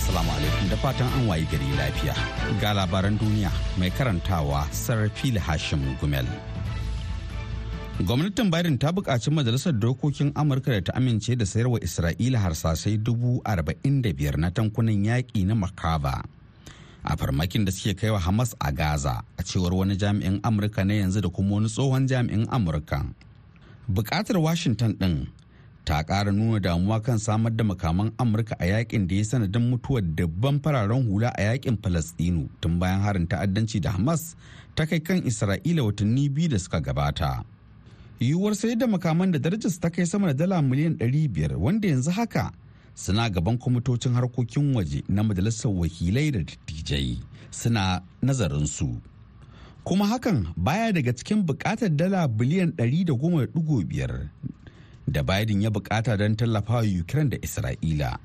Assalamu alaikum da fatan an wayi gari lafiya. Ga labaran duniya mai karantawa Sarfil Hashim Gumel. Gwamnatin Biden ta buƙaci Majalisar Dokokin Amurka da ta amince da sayarwa Isra'ila harsasai dubu arba'in da biyar na tankunan yaƙi na Makaba. A farmakin da suke kaiwa Hamas a Gaza a cewar wani jami'in Amurka na yanzu da kuma wani tsohon jami'in Amurka. Buƙatar Washington ɗin ta ƙara nuna damuwa kan samar da makaman amurka a yaƙin da ya sanadin mutuwar dabban fararen hula a yaƙin falastinu tun bayan harin ta'addanci da hamas ta kai kan isra'ila watanni biyu da suka gabata. Yiwuwar sayar da makaman da darajar ta kai sama da dala miliyan 500 wanda yanzu haka suna gaban kwamitocin harkokin waje na majalisar wakilai da dattijai suna nazarin su. Kuma hakan baya daga cikin buƙatar dala biliyan 110.5 da Biden ya buƙata don tallafawa Ukraine da Isra'ila.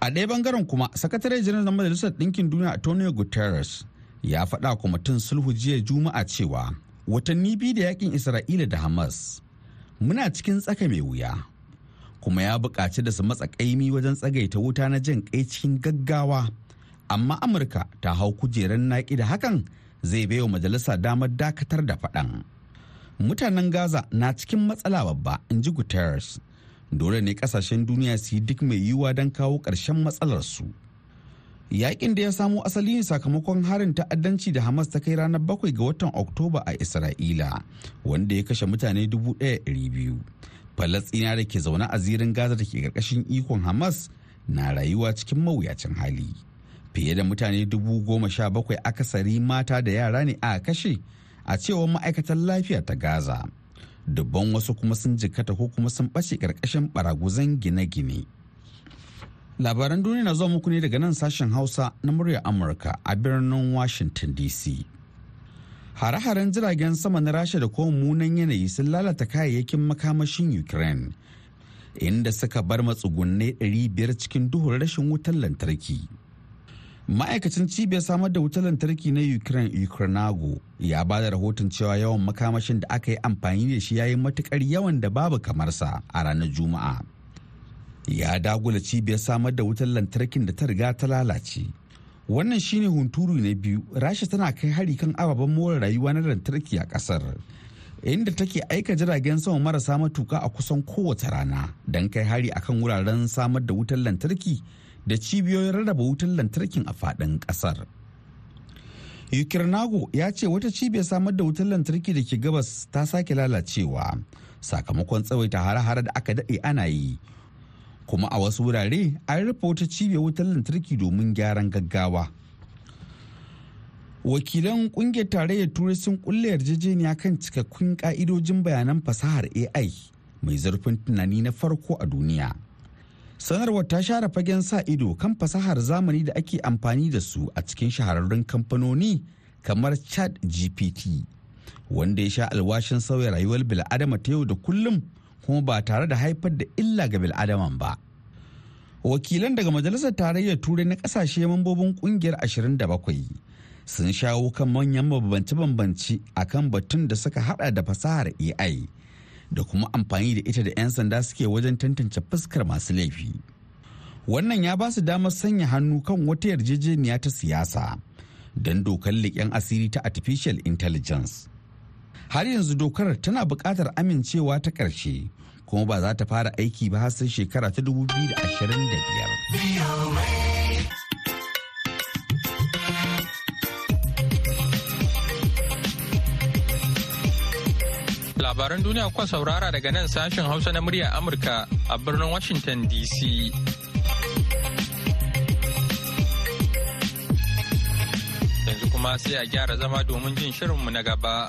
A ɗaya ɓangaren kuma, sakatare janar na Majalisar Ɗinkin Duniya Antonio Guterres ya faɗa kwamitin sulhu jiya Juma'a cewa watanni biyu da yaƙin Isra'ila da Hamas muna cikin tsaka mai wuya. Kuma ya buƙaci da su matsa ƙaimi wajen tsagaita wuta na jan kai cikin gaggawa. Amma Amurka ta hau kujerar naƙi da hakan zai baiwa majalisa damar dakatar da faɗan. Mutanen gaza na cikin matsala babba in ji guterres. Dole ne ƙasashen duniya su yi duk mai yiwuwa don kawo ƙarshen matsalarsu. Yakin da ya samo asali ne sakamakon harin ta'addanci da hamas ta kai ranar bakwai ga watan oktoba a isra'ila wanda ya kashe mutane dubu biyu. falastina da ke zaune a zirin gaza da ke ƙarƙashin ikon hamas na rayuwa cikin mawuyacin hali. Fiye da mutane dubu goma sha bakwai akasari mata da yara ne a kashe a cewar ma'aikatar lafiya ta gaza. Dubban wasu kuma sun jikata ko kuma sun ɓace ƙarƙashin baraguzan gine-gine. Labaran duniya na zuwa muku ne daga nan sashen hausa na murya amurka a birnin washington dc hare-haren jiragen sama na rasha da kuma munan yanayi sun lalata kayayyakin makamashin ukraine inda suka bar matsugunne 500 cikin duhun rashin wutar lantarki. Ma'aikacin cibiyar samar da wutar lantarki na ukraine ukrainago ya ba da rahoton cewa yawan makamashin da aka yi amfani da shi yayin matuƙar yawan da babu kamarsa a ranar juma'a. Ya dagula cibiyar samar da wutar lantarkin da ta riga ta lalace. Wannan shine hunturu na biyu rasha tana kai hari kan ababen more rayuwa na lantarki a ƙasar inda take aika jiragen sama marasa matuka a kusan kowace rana don kai hari akan wuraren samar da wutar lantarki da cibiyoyin rarraba wutar lantarkin a faɗin ƙasar. Ukirnago ya ce wata cibiyar samar da wutar lantarki da ke gabas ta sake lalacewa sakamakon tsawaita hare-hare da aka daɗe ana yi. Kuma a wasu wurare an rufe wata cibiyar wutar lantarki domin gyaran gaggawa. Wakilan ƙungiyar tarayyar turai sun kulle yarjejeniya kan cikakkun ka'idojin bayanan fasahar AI mai zurfin tunani na farko a duniya. Sanarwar ta share fagen sa ido kan fasahar zamani da ake amfani da su a cikin shahararrun kamfanoni kamar chat gpt wanda ya sha alwashin sauya rayuwar bil'adama ta yau da kullum kuma ba tare da haifar da illa ga bil'adaman ba. Wakilan daga majalisar tarayyar turai na ƙasashe mambobin ƙungiyar 27 sun shawo kan manyan bambance-bambance a kan batun da suka hada da fasahar ai da kuma amfani da ita da 'yan sanda suke wajen tantance fuskar masu laifi. Wannan ya ba su damar sanya hannu kan wata yarjejeniya ta siyasa don dokar leƙen asiri ta artificial intelligence. Har yanzu dokar tana buƙatar amincewa ta ƙarshe kuma ba za ta fara aiki ba har sai shekara ta 2025. Labaran duniya kuka saurara daga nan sashen Hausa na murya Amurka a birnin Washington DC. Yanzu kuma sai a gyara zama domin jin shirinmu na gaba.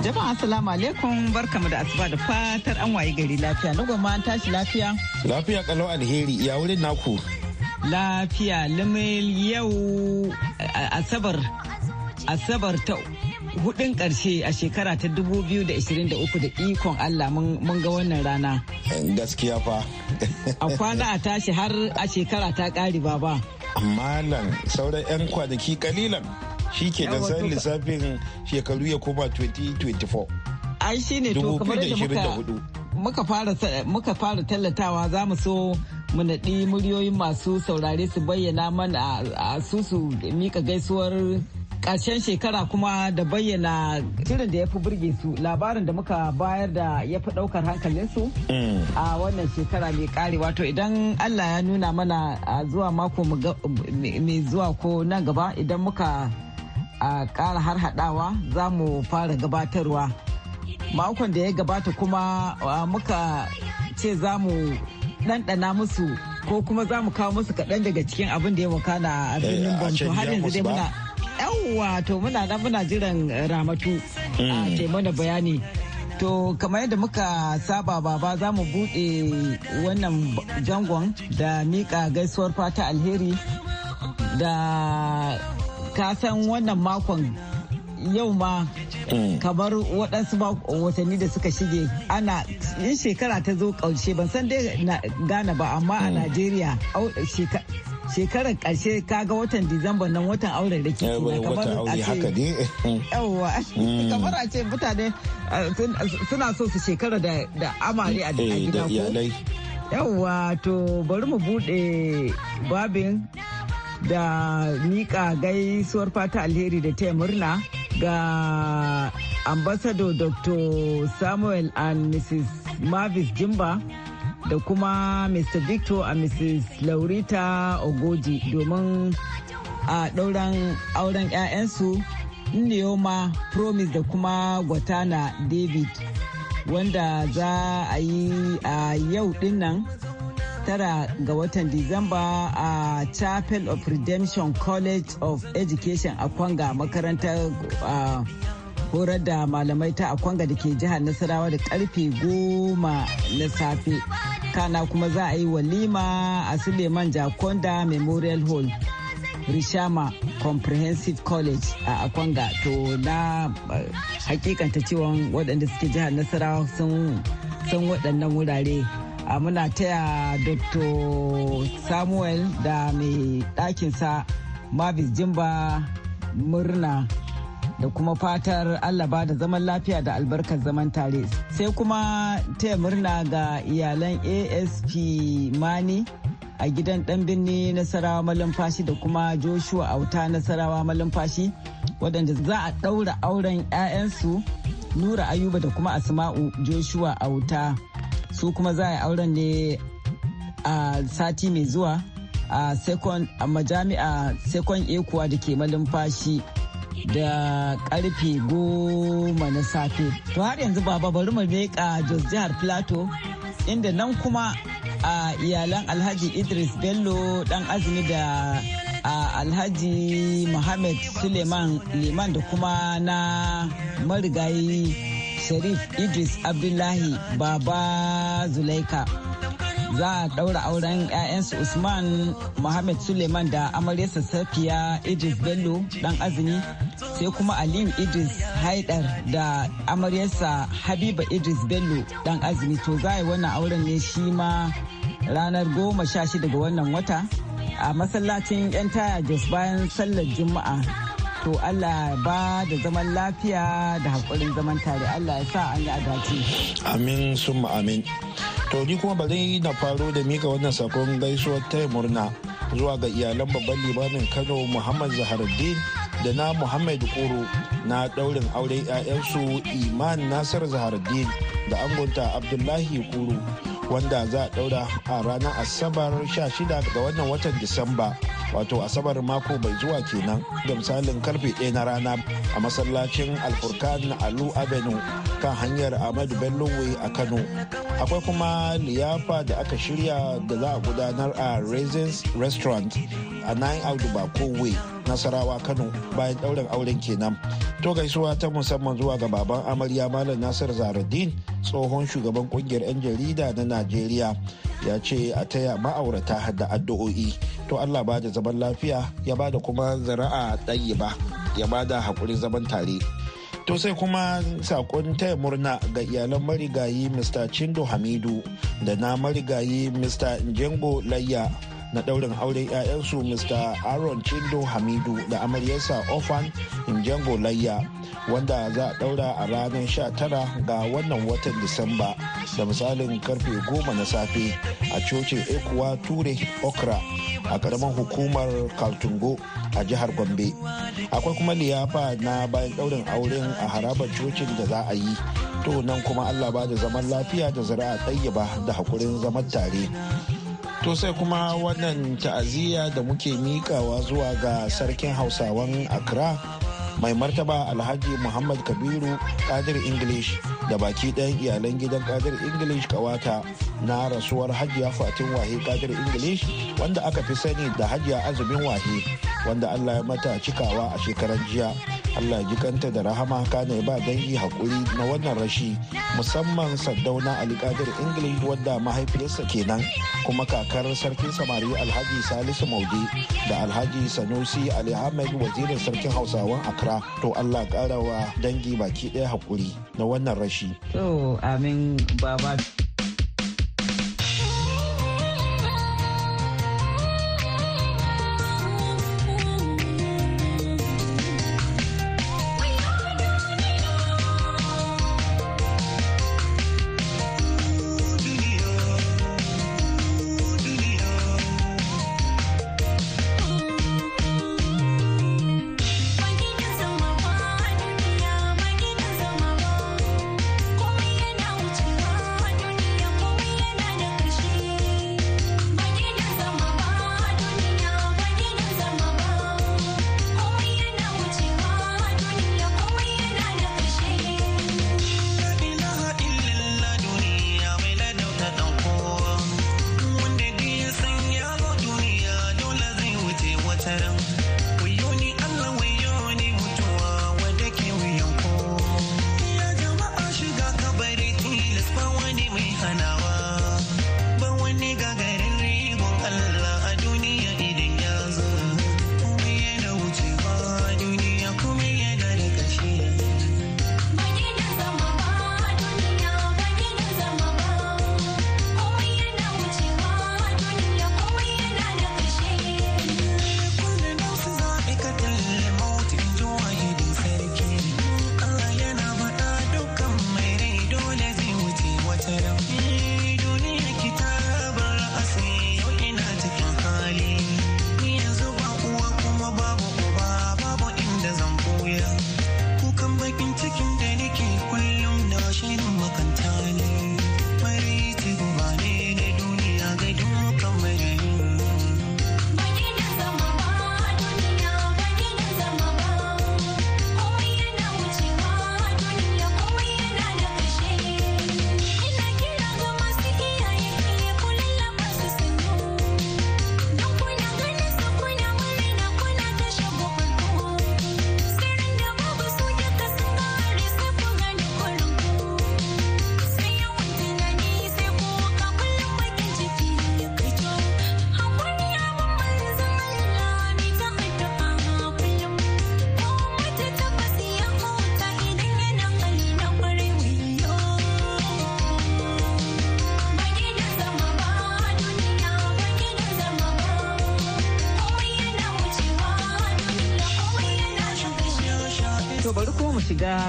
Jama'a assalamu alaikum barkamu da asuba da fatar an waye gari lafiya na goma an tashi lafiya. Lafiya kalau alheri ya wurin naku. Lafiya limil yau asabar asabar ta hudun ƙarshe a shekara ta 2023 da ikon Allah mun ga wannan rana. Gaskiya fa. A kwana a tashi har a shekara ta ƙari baba. Malam sauran 'yan kwanaki kalilan. Shi ke da san lissafin shekaru ya koma 2024 ai shi ne to kamar da muka fara muka fara tallatawa za mu so mu naɗi muryoyin masu saurare su bayyana mana a su su mika gaisuwar ƙarshen shekara kuma da bayyana shirin da ya fi burge su labarin da muka bayar da ya fi ɗaukar hankalinsu mm. a wannan shekara mai kare wato idan allah ya nuna mana zuwa mako mai zuwa ko nan gaba idan muka a ƙara har haɗawa za mu fara gabatarwa. Makon da ya gabata kuma muka ce za mu ɗanɗana musu ko kuma za mu kawo musu kaɗan daga cikin abin da ya wakana a eh, birnin bonto har yanzu dai muna yawwa to muna nan muna jiran ramatu a mm. taimana bayani. To kamar yadda muka saba baba za mu buɗe wannan jangon da miƙa gaisuwar fata alheri da ka san wannan makon yau ma mm. kamar waɗansu watanni da suka shige ana yin shekara ta zo ƙarshe ban san dai na gane ba amma a mm. najeriya shekarar ƙarshe kaga watan disamba nan watan auren da ke kamar a ce yawwa kamar a ce mutane suna so su shekara da amare a eh, gida ko? yawwa to bari mu buɗe babin da mika gaisuwar fata alheri da taya murna ga ambassador dr. Samuel and mrs mavis jimba da kuma mr victor and mrs laurita ogoji domin a ɗauran auren 'ya'yansu neoma promise da kuma gwatana david wanda za a yi a yau ɗin nan tara ga watan Disamba a Chapel of Redemption College of Education a Kwanga makarantar horar da malamai ta Akwanga da ke jihar Nasarawa da ƙarfe goma na safe. Kana kuma za a yi walima a Suleiman Jakonda Memorial Hall. Rishama Comprehensive College a Akwanga to na hakikanta cewa waɗanda suke jihar Nasarawa sun waɗannan wurare. Muna taya dr. Samuel da mai ɗakinsa mavis jimba murna da kuma fatar allah ba da zaman lafiya da albarkar zaman tare. Sai kuma taya murna ga iyalan asp mani a gidan dan birni nasarawa malumfashi da kuma joshua auta nasarawa malumfashi waɗanda za a ɗaura auren 'ya'yansu nura ayuba da kuma asma'u joshua auta. Su kuma za a yi auren ne a sati mai zuwa a second a majami'a second ekuwa da ke malumfashi da ƙarfe goma na safe. To har yanzu baba bari mu leƙa jos jihar plateau inda nan kuma a iyalan alhaji idris bello dan azumi da alhaji muhammad suleiman liman da kuma na marigayi sharif idris abdullahi baba zulaika. Za a daura auren 'ya'yansu usman muhammad suleiman da amaryarsa safiya idris bello dan azumi sai kuma aliyu idris haidar da amaryarsa habiba idris bello dan azumi. To za a wannan auren ne shi ma ranar goma sha shida ga wannan wata a masallacin 'yan taya jos bayan sallar juma'a. To Allah ba da zaman lafiya da haƙurin zaman tare Allah ya sa an yi adace. Amin summa amin. To ni kuma bari na faro da mika wannan saƙon gaisuwar taya murna zuwa ga iyalan babban limamin Kano Muhammad Zaharuddin da na Muhammad Kuro na daurin auren 'ya'yansu Iman Nasir Zaharuddin da angonta Abdullahi Kuro wanda za a daura a ranar Asabar 16 ga wannan watan Disamba. Wato asabar mako bai zuwa kenan da misalin ƙarfe ɗaya na rana a masallacin alfurkan alu avenue kan hanyar ahmadu bello a kano. Akwai kuma liyafa da aka shirya da za a gudanar a raisins restaurant. A nine audu way nasarawa kano bayan ɗaurin auren kenan. To gaisuwa ta musamman zuwa ga baban amarya malam nasir zaradin tsohon shugaban ƙungiyar 'yan jarida na najeriya. Ya ce a taya ma'aurata da addu'o'i. To allah ba da zaman lafiya ya ba da kuma zara'a ɗayi ba ya ba da haƙurin zaman tare. To sai kuma saƙon taya murna ga iyalan marigayi mr chindo hamidu da na marigayi mr njengo layya. Na daurin auren 'ya'yansu mr aaron chindo hamidu da amaryarsa ofan njengo layya wanda za a daura a ranar 19 ga wannan watan disamba da misalin ƙarfe 10 na safe a cocin ekuwa ture okra a ƙaramin hukumar kaltungo a jihar gombe. Akwai kuma liyafa na bayan daurin auren a harabar cocin da za a yi. To nan kuma allah ba da zaman lafiya da zira'a ɗayyaba da haƙurin zaman tare. To sai kuma wannan ta'aziyya da muke mikawa zuwa ga sarkin hausawan Accra mai martaba alhaji Muhammad Kabiru Kadir English da baki ɗayan iyalan gidan Kadir English ƙawata na rasuwar hajiya Fatin Wahe Kadir English wanda aka fi sani da hajiya azumin Wahe wanda Allah ya mata cikawa a shekaran jiya. Allah ji kanta da rahama kana ba dangi haƙuri na wannan rashi musamman saddauna Ali Kadir English wadda mahaifiyarsa kenan kuma kakar sarkin samari Alhaji Salisu Maude da Alhaji Sanusi Ali Ahmed wazirin sarkin Hausawan Accra to Allah karawa dangi baki ɗaya haƙuri na wannan rashi. To amin baba.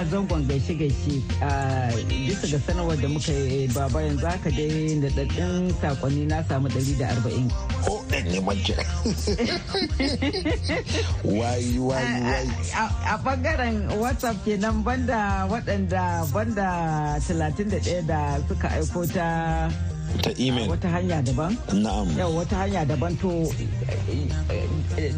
Shiga zangon gaishe-gaishe a bisa ga sanarwar da muka yi baba yanzu haka dai da daddin saƙonni na samu 140. Ko ɗan neman jira. Wai wai wai. A ɓangaren WhatsApp kenan banda waɗanda banda 31 da suka aiko ta ta email. Wata hanya daban? Na'am. Yau wata hanya daban to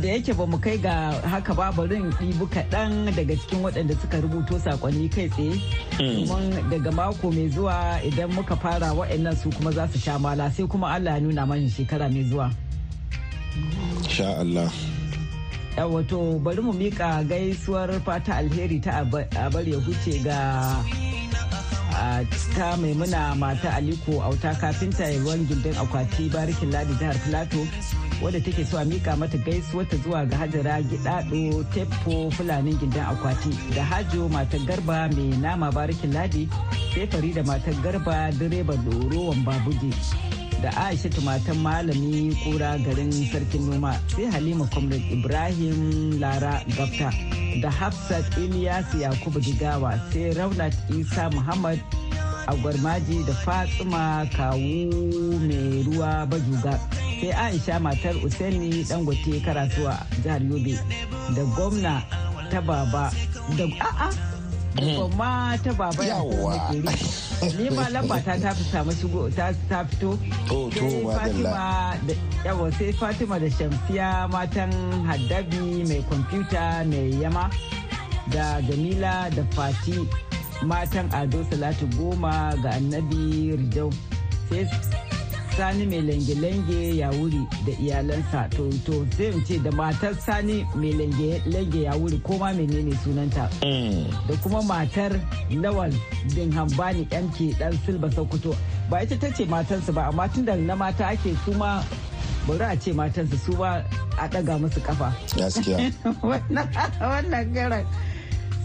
da yake ba mu kai ga haka ba bari in ɗibu kaɗan daga cikin waɗanda suka rubuto saƙonni kai tsaye. Hmm. kuma daga mako mai zuwa idan muka fara waɗannan su kuma za su sha mala sai kuma Allah ya nuna mana shekara mai zuwa. Sha Allah. Yawa to bari mu mika gaisuwar fata alheri ta abar ya huce ga ta maimuna mata aliko auta kafinta ruwan gindin akwati barikin ladi jihar filato wadda take so a mika mata gaisuwar ta zuwa ga hajara gidado teppo fulanin gindin akwati da hajo matar garba mai nama barikin ladi sai fari da matar garba direba dorowan babuje da aisha matan malami kura garin sarkin noma sai halima comrade ibrahim lara gafta da hafsat ilyas yakubu jigawa sai raunat isa muhammad a gwarmaji da fatsuma kawu mai ruwa bajuga sai aisha matar usaini dangote karasuwa jihar yobe da gwamna ta baba da a'a gwamma ta baba ya ni ma lamba ta ta fi samu shigo ta ta fito To, to, Sai. Fatima da yawa sai Fatima da Shamsiya matan Haddabi mai kwamfuta mai yama da Jamila da Fati matan Ado Salatu goma ga Annabi Rijau sai Sani mai lange-lange ya wuri da iyalansa. To to sai in ce da matar Sani mai lange-lange ya wuri ko ma menene sunanta? Mm. da kuma matar lawal bin hambani mk dan silba sokoto. Ba ita ta ce matansu ba amma tun da na mata ake su ma bari a ce matansu su ba a ɗaga musu kafa gaskiya. Wannan garan.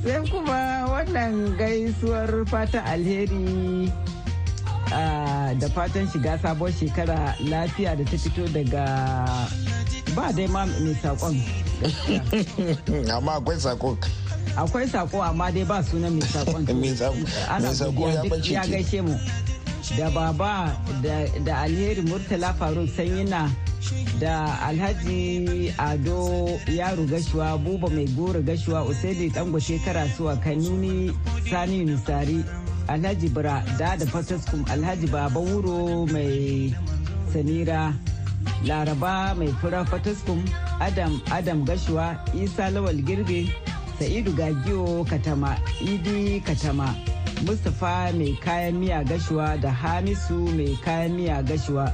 Sai kuma wannan gaisuwar fata alheri da fatan shiga sabon shekara lafiya da ta fito daga ba dai ma mai saƙon amma akwai sako akwai sako amma dai ba sunan mai saƙon Mai sako- godiya ya ɓace ya gaishe mu. Da baba da- alheri murtala faruk sanyina da alhaji ado yaro gashuwa buba mai goro gashuwa usaini dangote karasuwa kanini sani nusari alhaji bra da da fataskum alhaji baba wuro mai samira laraba mai fura fataskum adam adam gashuwa isa lawal girbe sa'idu gagiyo katama idi katama mustapha mai kayan miya gashuwa da hamisu mai kayan miya gashuwa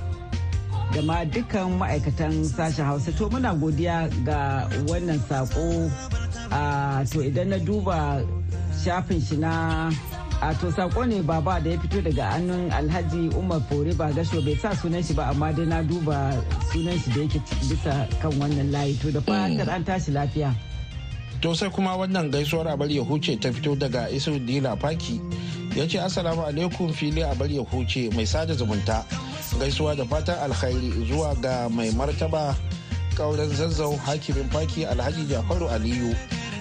da ma dukkan ma'aikatan sashen hausa. To muna godiya ga wannan sako a to idan na duba shafin shi na a to sako ne baba da ya fito daga hannun alhaji umar fore ba gasho bai sa sunan shi ba amma dai na duba sunan shi da yake bisa kan wannan layi. To da fatar an tashi lafiya. To sai kuma wannan gaisuwar abar ya huce ta fito daga isu dila faki. Ya ce assalamu alaikum fili abar ya huce mai sada zumunta. Gaisuwa da fatan alkhairi zuwa ga mai martaba kauren zazzau hakimin faki alhaji jafaru aliyu.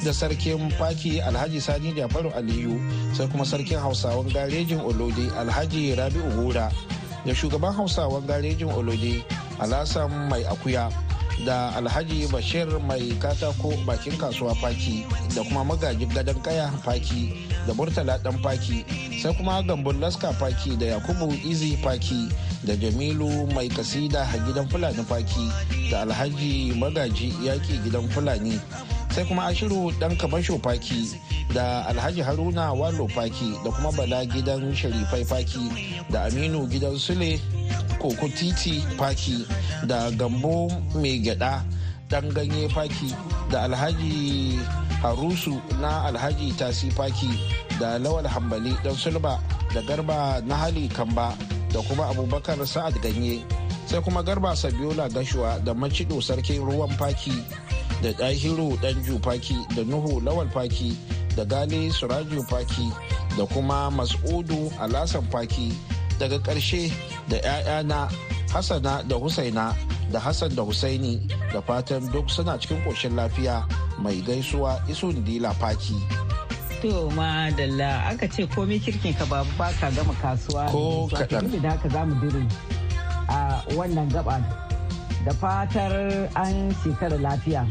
Da sarkin faki alhaji sani jafaru aliyu sai kuma sarkin hausawan garejin olode alhaji rabi'u gora da shugaban hausawan garejin olode alasan mai akuya da alhaji bashir mai katako bakin kasuwa faki da kuma magajin gadon kaya faki da murtala dan faki sai kuma gambun laska faki da yakubu izi faki da jamilu mai kasida gidan fulani faki da alhaji magaji yaki gidan fulani. Sai kuma ashiru dan kamasho faki da alhaji haruna walo faki da kuma bala gidan sharifai faki da aminu gidan sule koko titi faki da gambo mai gyada dan ganye faki da alhaji harusu na alhaji tasi faki da lawal hambali dan sulba da garba na hali kamba da kuma abubakar sa'ad ganye sai kuma garba sabiola gashuwa da macido sarkin ruwan faki da ɗahiru ɗanju faki da nuhu lawal faki da gali suraju faki da kuma mas'udu alasan faki daga ƙarshe da 'ya'yana hassana da husaina da hassan da husaini da fatan duk suna cikin ƙoshin lafiya mai gaisuwa isun dila faki To madalla aka ce komai kirkin ka babu ba ka gama kasuwa. Ko kaɗan. Da haka za mu dire a wannan gaba da fatar an shekara lafiya.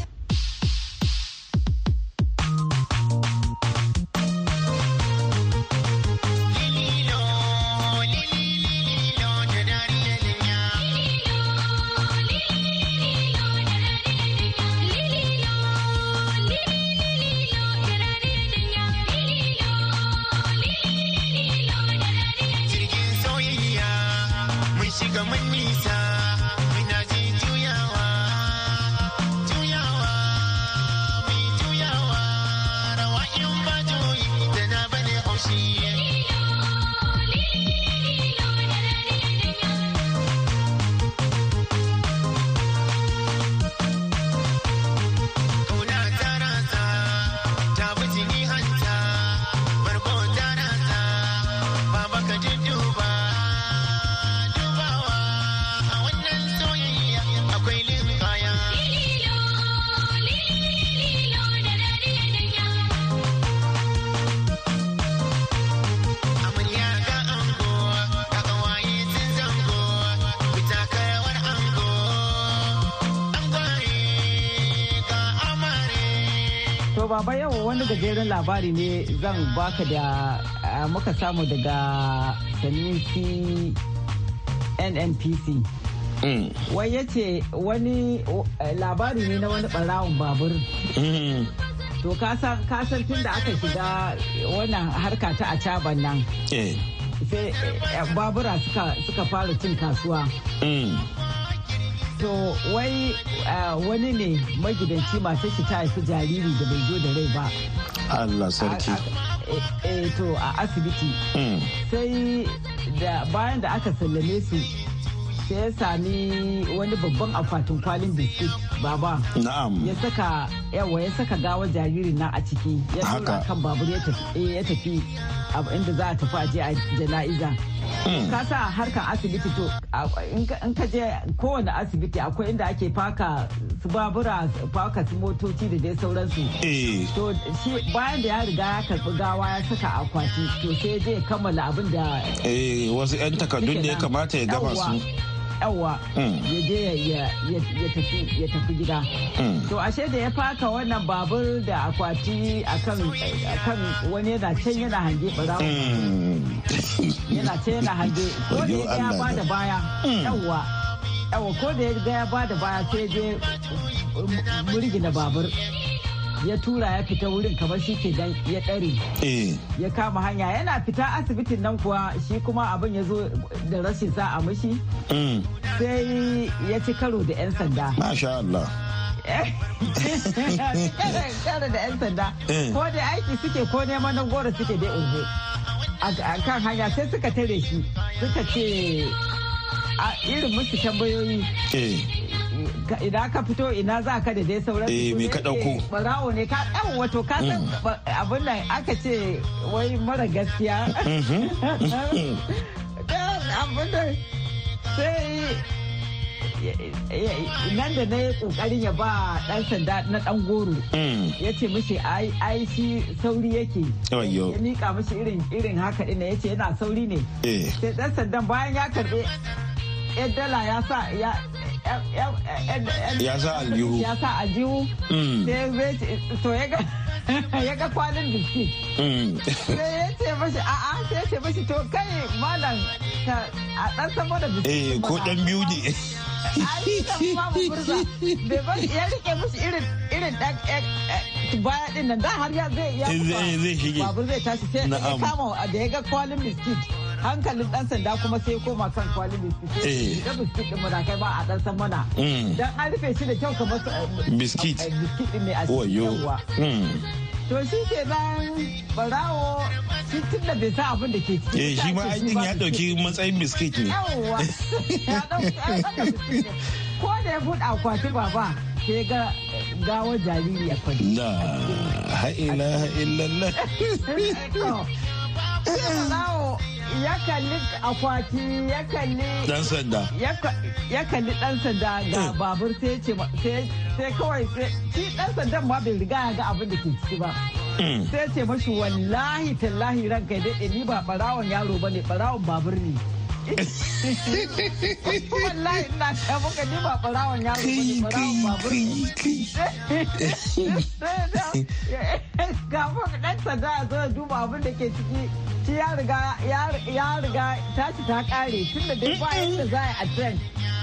Gajeren labari ne zan baka da muka samu daga sanisi nnpc wai ya ce wani labari ne na wani barawun babur mm. to kasan tun da aka shiga wannan harka ta a caban nan eh. sai eh, babura suka fara cin kasuwa mm. To wai wani ne magidanci masu shi ta haifi jariri da bai zo da rai ba. Allah sarki. Eh to a asibiti. Hmm. Sai da bayan da aka sallame su sai ya sami wani babban akwatin kwalin biskit baba. Na'am. Ya saka yawa ya saka gawa jaririn nan a ciki. Ya tura kan babur ya tafi inda za a tafi a je a jana'iza. Hmm. ka sa harkar asibiti to in ka je kowane asibiti akwai inda ake faka su babura faka su motoci da dai sauransu eh. to shi bayan da ya riga ya karɓi gawa ya saka akwati to sai je kammala abin da eh, wasu 'yan takardun da ya kamata ya gama su yawa. Hmm. ya je ya tafi gida. Hmm. to ashe da ya faka wannan babur da akwati akan wani yana can yana hange barawa hmm. yana can yana hange. Ko da ya ba da baya yawa. Yawa ko da ya ba da baya sai je murgina babur. Ya tura ya fita wurin kamar shi ke dan ya ɗare eh. ya kama hanya yana fita asibitin nan kuwa shi kuma abin ya zo da rashin sa'a mashi mm. sai ya ci karo da 'yan sanda masha Allah karo da 'yan sanda eh. ko da aiki suke ko neman nan goro suke dai ungo a kan hanya sai suka tare shi suka ce a irin musu tambayoyi eh. Idan ka fito ina za ka da dai sauran eh me ka ɗauko barawo ne ka dan wato ka san mm. abin nan aka ce wai mara gaskiya mm-hmm. abin da sai nan da na yi ƙoƙarin ya ba dan sanda na dan goro mm. ya ce mishi ai shi sauri yake ya nika mishi irin haka ina ya ce yana sauri ne eh. sai dan sandan bayan ya karɓe dala ya sa ya sa aljihu. Ya sa aljihu. Mm. to ya ga ya ga kwalin biskit mm. sai ya ce mashi a'a sai ya ce mashi to kai malam a dan sama da biskit eh ko dan biyu ne. Ya riƙe musu irin irin dan eh, eh, baya ɗin nan. Da har ya zai ya zai shige. Babur zai tashi sai ya kama da ya ga kwalin biskit hankalin dan sanda kuma sai koma kan kwalin biskit. Eh. da biskit din muna kai ba a dan san mana. Mm. dan an rufe shi da kyau kamar biskit. biskit din ne a cikin mm. to shi ke nan barawo shi tun da bai sa abin da ke ciki eh shi ma aikin ya ɗauki matsayin biskit ne. Yawwa ko da ya buɗe akwati baba sai ga gawar jariri a kwadi la ha'ila ha'illallah ya kalli akwati ya kalli dan sanda. Ya kalli dan sanda ga eh. babur sai ce sai kawai sai shi dan sandan ma bai riga ya ga abin da ke ciki ba. Sai ce mashi wallahi tallahi ranka daɗe ni ba barawon yaro ba ne barawon babur ne. Wallahi ina ta muka ni ba barawon yaro ba ne barawon babur ne. ga ɗan sanda a zo duba abin da ke ciki. Shi ya riga ya riga tashi ta kare tun da dai bayan da za a trend.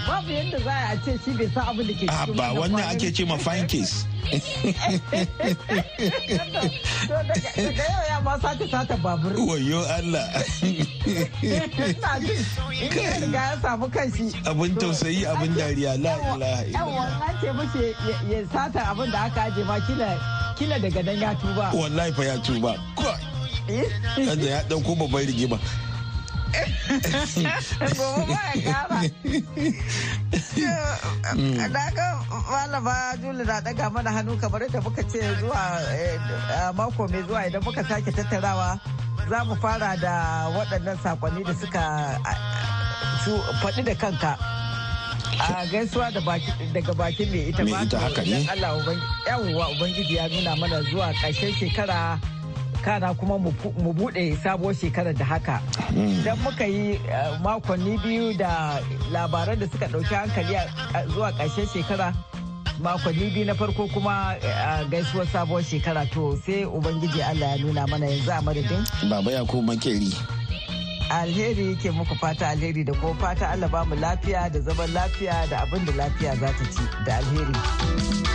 Babu yadda za a ce shi bai san abin da ke cikin ba wannan ake ce ma fine case. Daga yau ya ma sace sata babur. Wayo Allah. In ya riga ya samu kanshi. Abin tausayi abin dariya la ilaha illallah. an ce ya sata abin da aka aje ma kila daga nan ya tuba. Wallahi fa ya tuba. Kada ya ɗauko babban rigima. Gobe ba. Ya kara da ga malama juli na daga mana hannu kamar da muka ce zuwa mako mai zuwa idan muka sake tattarawa za mu fara da waɗannan saƙonni da suka su faɗi da kanka. A gaisuwa daga bakin mai ita ba Allah yawwa ubangiji ya nuna mana zuwa ƙarshen shekara kana kuma mu buɗe sabuwar shekarar da haka. Idan muka yi makonni biyu da labaran da suka ɗauki hankali zuwa ƙarshen shekara makonni biyu na farko kuma gaisuwar sabuwar shekara to sai ubangiji allah ya nuna mana yanzu a madadin. Baba ya kuma makeri. Alheri ke muku fata alheri da kuma fata allah ba mu lafiya da zaman lafiya da abin da lafiya za ta ci da alheri.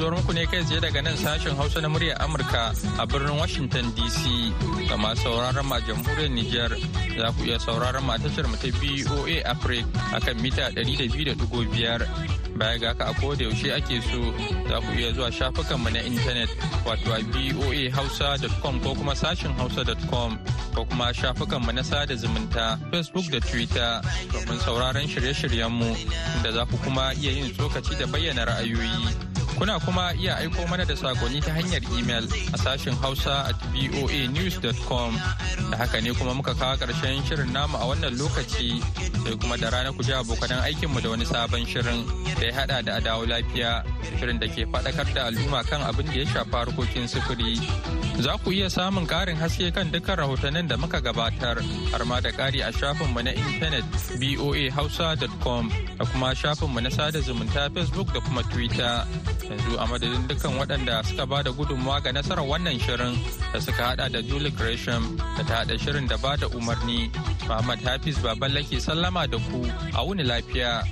Wannan shirin na zuwa muku ne kai tsaye daga nan sashen Hausa na muryar Amurka a birnin Washington DC. Ga masu sauraron ma jamhuriyar Nijar za ku iya sauraron ma tashar mu ta BOA Africa akan mita 200.5. Baya ga haka a koda yaushe ake so za ku iya zuwa shafukanmu na intanet wato a boahausa.com ko kuma sashen hausa.com ko kuma shafukanmu na sada zumunta Facebook da Twitter domin sauraron shirye-shiryenmu da za ku kuma iya yin tsokaci da bayyana ra'ayoyi. Kuna kuma iya aiko mana da saƙonni ta hanyar imel a sashen Hausa at voanews.com. Da haka ne kuma muka kawo ƙarshen shirin namu a wannan lokaci sai kuma da rana ku ji abokanan aikinmu da wani sabon shirin da ya hada da adawo lafiya shirin da ke faɗakar da al'umma kan abin da ya shafa harkokin sufuri. Za ku iya samun ƙarin haske kan dukkan rahotannin da muka gabatar har ma da ƙari a shafinmu na intanet voahausa.com da kuma shafinmu na sada zumunta Facebook da kuma Twitter. Yanzu a madadin dukkan waɗanda suka ba da gudunmawa ga nasarar wannan shirin da suka hada da Julie Gresham da ta hada shirin da ba da umarni Muhammad Hafiz Baballake sallama da ku a wuni lafiya.